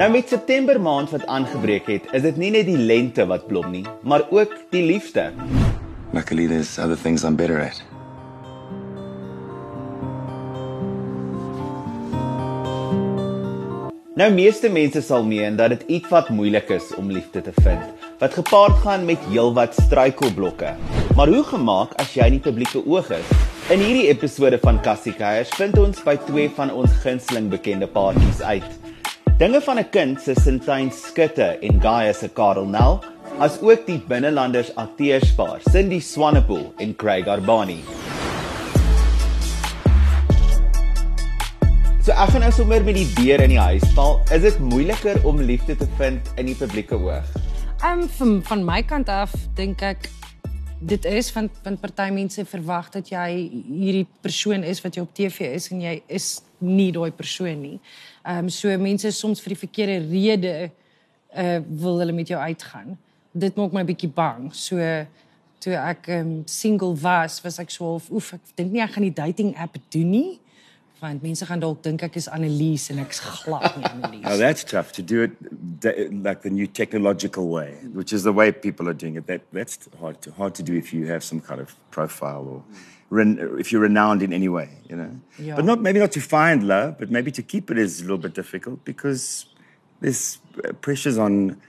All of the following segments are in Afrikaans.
Nou met September maand wat aangebreek het, is dit nie net die lente wat blom nie, maar ook die liefde. Luckily, there's other things I'm better at. Nou meeste mense sal meen dat dit ietwat moeilik is om liefde te vind, wat gepaard gaan met heelwat struikelblokke. Maar hoe gemaak as jy in die publieke oog is? In hierdie episode van Cassie Keiers vind ons by twee van ons gunsteling bekende paartjies uit. Dinge van 'n kind se Sintyn Skutte en Gaia se Karel Nel, as ook die binnelanders akteurspaar Cindy Swanepoel en Craig Arbani. So ek gaan nou sommer met die deur in die huis val. Is dit moeiliker om liefde te vind in die publieke oog? Ehm um, van van my kant af dink ek dit is van van party mense verwag dat jy hierdie persoon is wat jy op TV is en jy is nie daai persoon nie. Ehm um, so mense soms vir die verkeerde rede uh wil hulle met jou uitgaan. Dit maak my bietjie bang. So toe ek ehm um, single was, was ek so oef ek dink nie ek gaan die dating app doen nie want mense gaan dalk dink ek is Annelies en ek's glad nie Annelies. Oh, that's tough to do it like the new technological way, which is the way people are doing it. That that's hard to hard to do if you have some kind of profile or if you're renowned in any way, you know. Yeah. But not maybe not to find love, but maybe to keep it is a little bit difficult because there's pressures on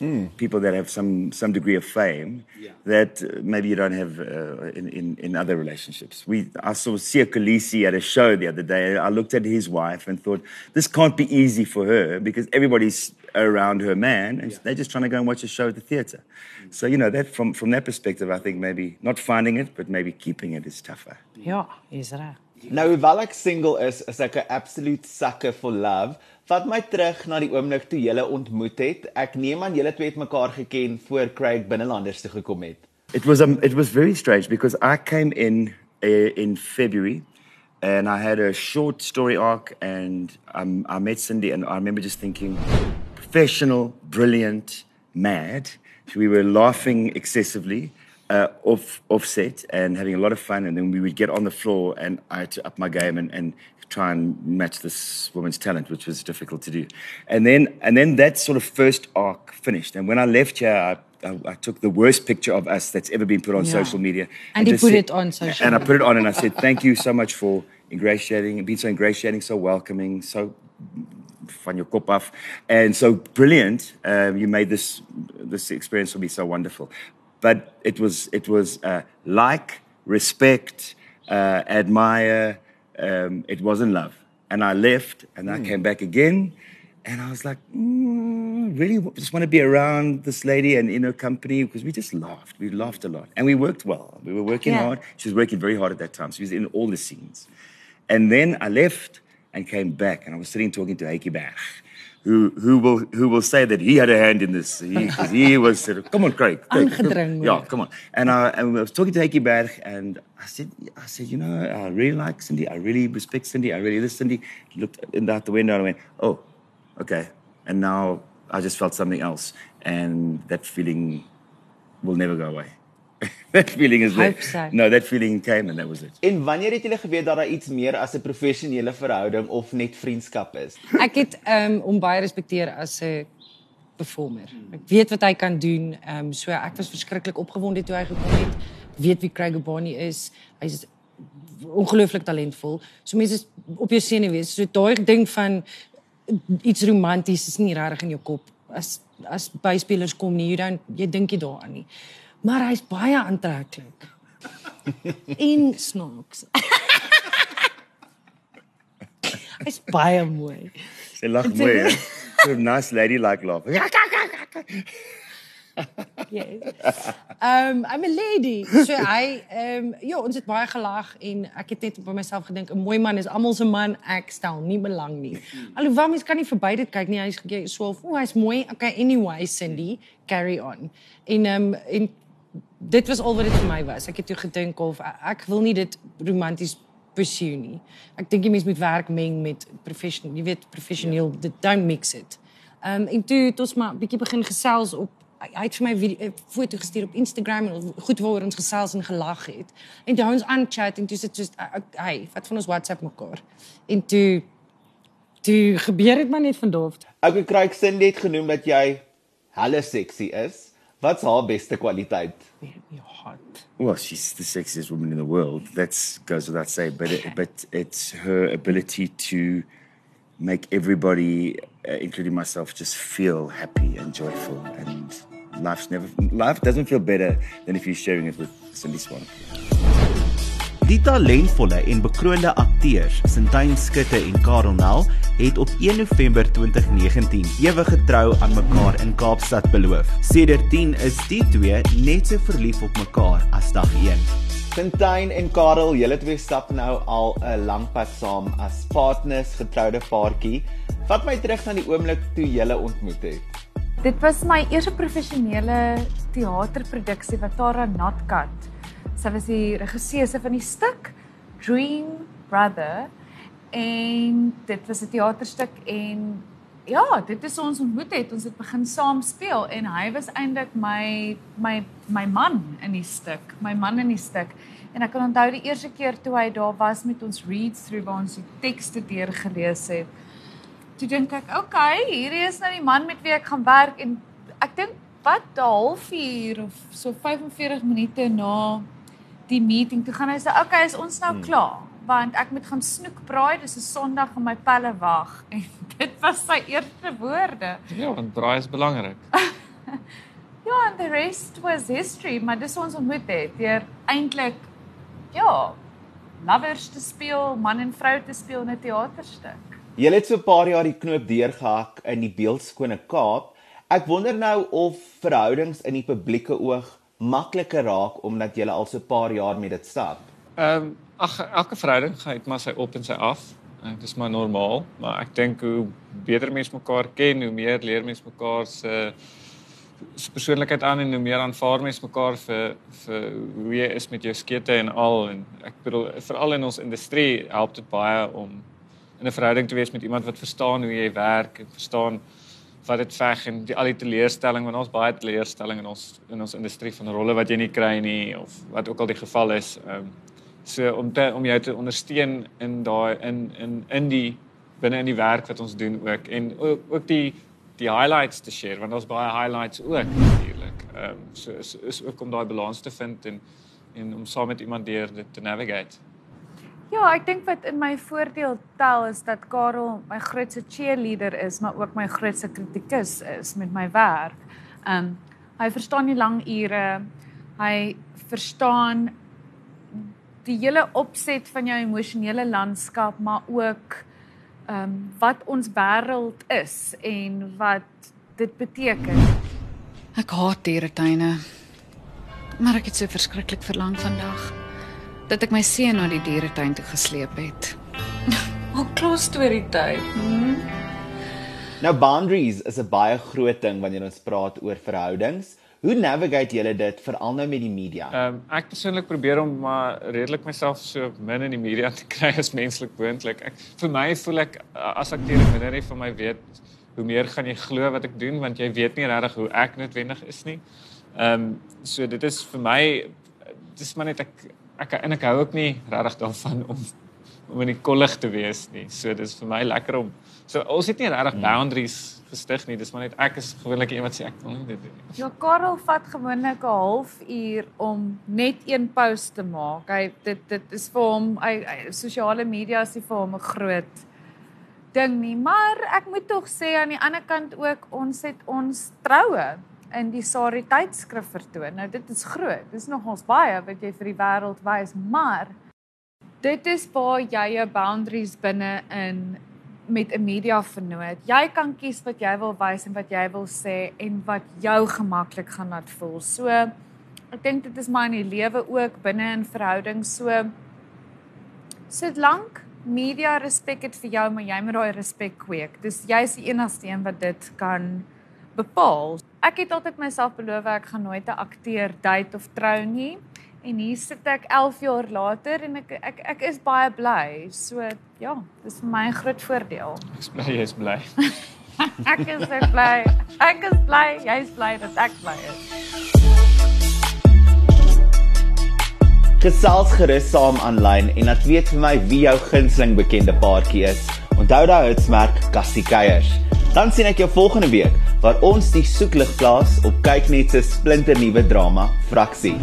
Mm. People that have some some degree of fame yeah. that uh, maybe you don't have uh, in, in, in other relationships. We I saw Sia Khaleesi at a show the other day. I looked at his wife and thought this can't be easy for her because everybody's around her man and yeah. they're just trying to go and watch a show at the theater. So you know that from from that perspective, I think maybe not finding it, but maybe keeping it is tougher. Yeah, is that? Nou, hoewel ek single is, is ek 'n absolute sucker for love. Vat my terug na die oomblik toe julle ontmoet het. Ek neem aan julle twee het mekaar geken voor Craig binnelanders toe gekom het. It was um, it was very strange because I came in uh, in February and I had a short story arc and um, I met Cindy and I remember just thinking professional, brilliant, mad. We were laughing excessively uh, off offset and having a lot of fun and then we would get on the floor and I had to up my game and, and try and match this woman's talent, which was difficult to do. And then, and then that sort of first arc finished. And when I left here, I, I, I took the worst picture of us that's ever been put on yeah. social media. And, and he put said, it on social And I put it on and I said, thank you so much for ingratiating, being so ingratiating, so welcoming, so van your kop af. And so brilliant. Um, you made this, this experience for me so wonderful. But it was, it was uh, like, respect, uh, admire, um, it wasn't love. And I left and mm. I hmm. came back again. And I was like, mm, really just want to be around this lady and in her company because we just laughed. We laughed a lot. And we worked well. We were working yeah. hard. She was working very hard at that time. She was in all the scenes. And then I left and came back and I was sitting talking to Heike Berg who who will who will say that he had a hand in this. He, he was sort of, come on, Craig. Come, yeah, come on. And I, and I was talking to Heikki Berg, and I said, I said, you know, I really like Cindy. I really respect Cindy. I really listen Cindy. Looked in out the window and I went, oh, okay. And now I just felt something else, and that feeling will never go away. that feeling is there. So. No, that feeling came and that was it. En wanneer het julle geweet dat daar iets meer as 'n professionele verhouding of net vriendskap is? Ek het um om baie respekteer as 'n performer. Ek weet wat hy kan doen. Um so ek was verskriklik opgewonde toe hy gekom het. Weet wie Craig Bonnie is. Hy's ongelooflik talentvol. So mense is op jou senuwees. So daai ding van iets romanties is nie regtig in jou kop as as byspelers kom nie. Jy dan jy dink jy daaraan nie maar hy's baie aantreklik. en snaaks. hy's baie mooi. Sy lag mooi. So nice lady like laugh. yes. Um I'm a lady. So hy um ja, ons het baie gelag en ek het net by myself gedink 'n mooi man is almal se man, ek stel nie belang nie. Alhoewel mens kan nie verby dit kyk nie. Hy's so, o, hy's mooi. Okay, anyway, Cindy, carry on. En um en dit was al wat dit vir my was. Ek het toe gedink of ek wil nie dit romanties pursue nie. Ek dink jy mens moet werk meng met professional, jy weet professioneel, yeah. don't mix it. Ehm um, en toe het ons maar bietjie begin gesels op hy het vir my 'n foto gestuur op Instagram en goed waaroor ons gesels en gelag het. En toe ons aan chat en toe sit so hy, wat van ons WhatsApp mekaar. En toe Toe gebeur dit maar net van doof. Ek kry Cindy het genoem dat jy helle sexy is. Wat's haar beste kwaliteit? Baby hot. Well, she's the sexiest woman in the world. That goes without saying. But it, but it's her ability to make everybody, uh, including myself, just feel happy and joyful. And life's never life doesn't feel better than if you're sharing it with Cindy Swan. Die talentvolle en bekroonde akteurs, Sintyn Skutte en Karel Nel, het op 1 November 2019 ewig getrou aan mekaar in Kaapstad beloof. Sedertdien is die twee net so verlief op mekaar as dag 1. Sintyn en Karel, julle twee stap nou al 'n lang pad saam as partners, getroude paartjie. Vat my terug na die oomblik toe julle ontmoet het. Dit was my eerste professionele teaterproduksie wat Tara Notcat Sy was die regisseuse van die stuk Dream Brother en dit was 'n teaterstuk en ja, dit is ons ontmoet het. Ons het begin saam speel en hy was eintlik my my my man in die stuk, my man in die stuk. En ek kan onthou die eerste keer toe hy daar was met ons read through waar ons die tekste deurgelees het. Toe dink ek, "Oké, okay, hierdie is nou die man met wie ek gaan werk." En ek dink wat 'n halfuur of so 45 minute na die meeting toe gaan hy sê okay is ons nou hmm. klaar? Want ek moet gaan snoek braai dis 'n sonderdag en my pelle wag. En dit was sy eerste woorde. Ja want braai is belangrik. Ja and the rest was history maar dis ons ontmoet het deur eintlik ja lovers te speel man en vrou te speel in 'n teaterstuk. Jy het so 'n paar jaar die knoop deurgehak in die beeldskone Kaap ek wonder nou of verhoudings in die publieke oog makliker raak omdat jy al so 'n paar jaar met dit stap? Ehm um, ag elke verhouding gaan maar sy op en sy af. Uh, dit is maar normaal, maar ek dink hoe beter mense mekaar ken, hoe meer leer mense mekaar se se persoonlikheid aan en hoe meer aanvaar mense mekaar vir vir hoe jy is met jou skete en al en ek bedoel veral in ons industrie help dit baie om in 'n verhouding te wees met iemand wat verstaan hoe jy werk en verstaan wat dit veg en die al die teleurstelling want ons baie teleurstelling in ons in ons industrie van rolle wat jy nie kry nie of wat ook al die geval is. Ehm um, so om te om jou te ondersteun in daai in in in die binne in die werk wat ons doen ook en ook, ook die die highlights te share want ons baie highlights ook natuurlik. Ehm um, so is is ook om daai balans te vind en en om saam met iemand deur dit te navigate. Ja, ek dink wat in my voordeel tel is dat Karel my grootste cheerleader is, maar ook my grootste kritikus is met my werk. Um hy verstaan die lang ure. Hy verstaan die hele opset van jou emosionele landskap, maar ook um wat ons wêreld is en wat dit beteken. Ek haat dieretuine. Maar ek het so verskriklik verlang vandag dat ek my seun na die dieretuin toe gesleep het. Al klaar storie tyd. Hmm. Nou boundaries is 'n baie groot ding wanneer ons praat oor verhoudings. Hoe navigate julle dit veral nou met die media? Ehm um, ek persoonlik probeer om maar redelik myself so min in die media te kry as menslik moontlik. Ek vir my voel ek as akteur minder nie van my weet hoe meer gaan jy glo wat ek doen want jy weet nie regtig hoe ek noodwendig is nie. Ehm um, so dit is vir my dis maar net ek ek en ek hou ook nie regtig daarvan om om in die kollig te wees nie. So dis vir my lekker om so ons het nie regtig hmm. boundaries gestig nie. Dis maar net ek is gewoonlik iemand sê ek wil nie dit doen nie. Ja, Karel vat gewoonlik 'n halfuur om net een post te maak. Hy dit dit is vir hom hy, hy sosiale media is nie vir hom 'n groot ding nie, maar ek moet tog sê aan die ander kant ook ons het ons troue in die Sari tydskrif vertoon. Nou dit is groot. Dis nog ons baie wat jy vir die wêreld wys, maar dit is waar jy jou boundaries binne in met 'n media vernoot. Jy kan kies wat jy wil wys en wat jy wil sê en wat jou gemaklik gaan laat voel. So ek dink dit is maar in die lewe ook binne in verhoudings so sit lank media respek het vir jou maar jy moet daai respek kweek. Dis jy's die enigste een wat dit kan bepaal. Ek het altyd myself beloof ek gaan nooit 'n akteur date of trou nie. En hier sit ek 11 jaar later en ek ek ek is baie bly. So ja, dis vir my 'n groot voordeel. Ek is bly jy is bly. ek is so bly. Ek is bly jy's bly dat ek bly is. Gesels gerus saam aanlyn en laat weet vir my wie jou gunsteling bekende paartjie is. onthou daai hitsmerk Cassie Keiers. Dan sien ek jou volgende week waar ons die soeklig plaas op kyknet se splinternuwe drama Fraksie.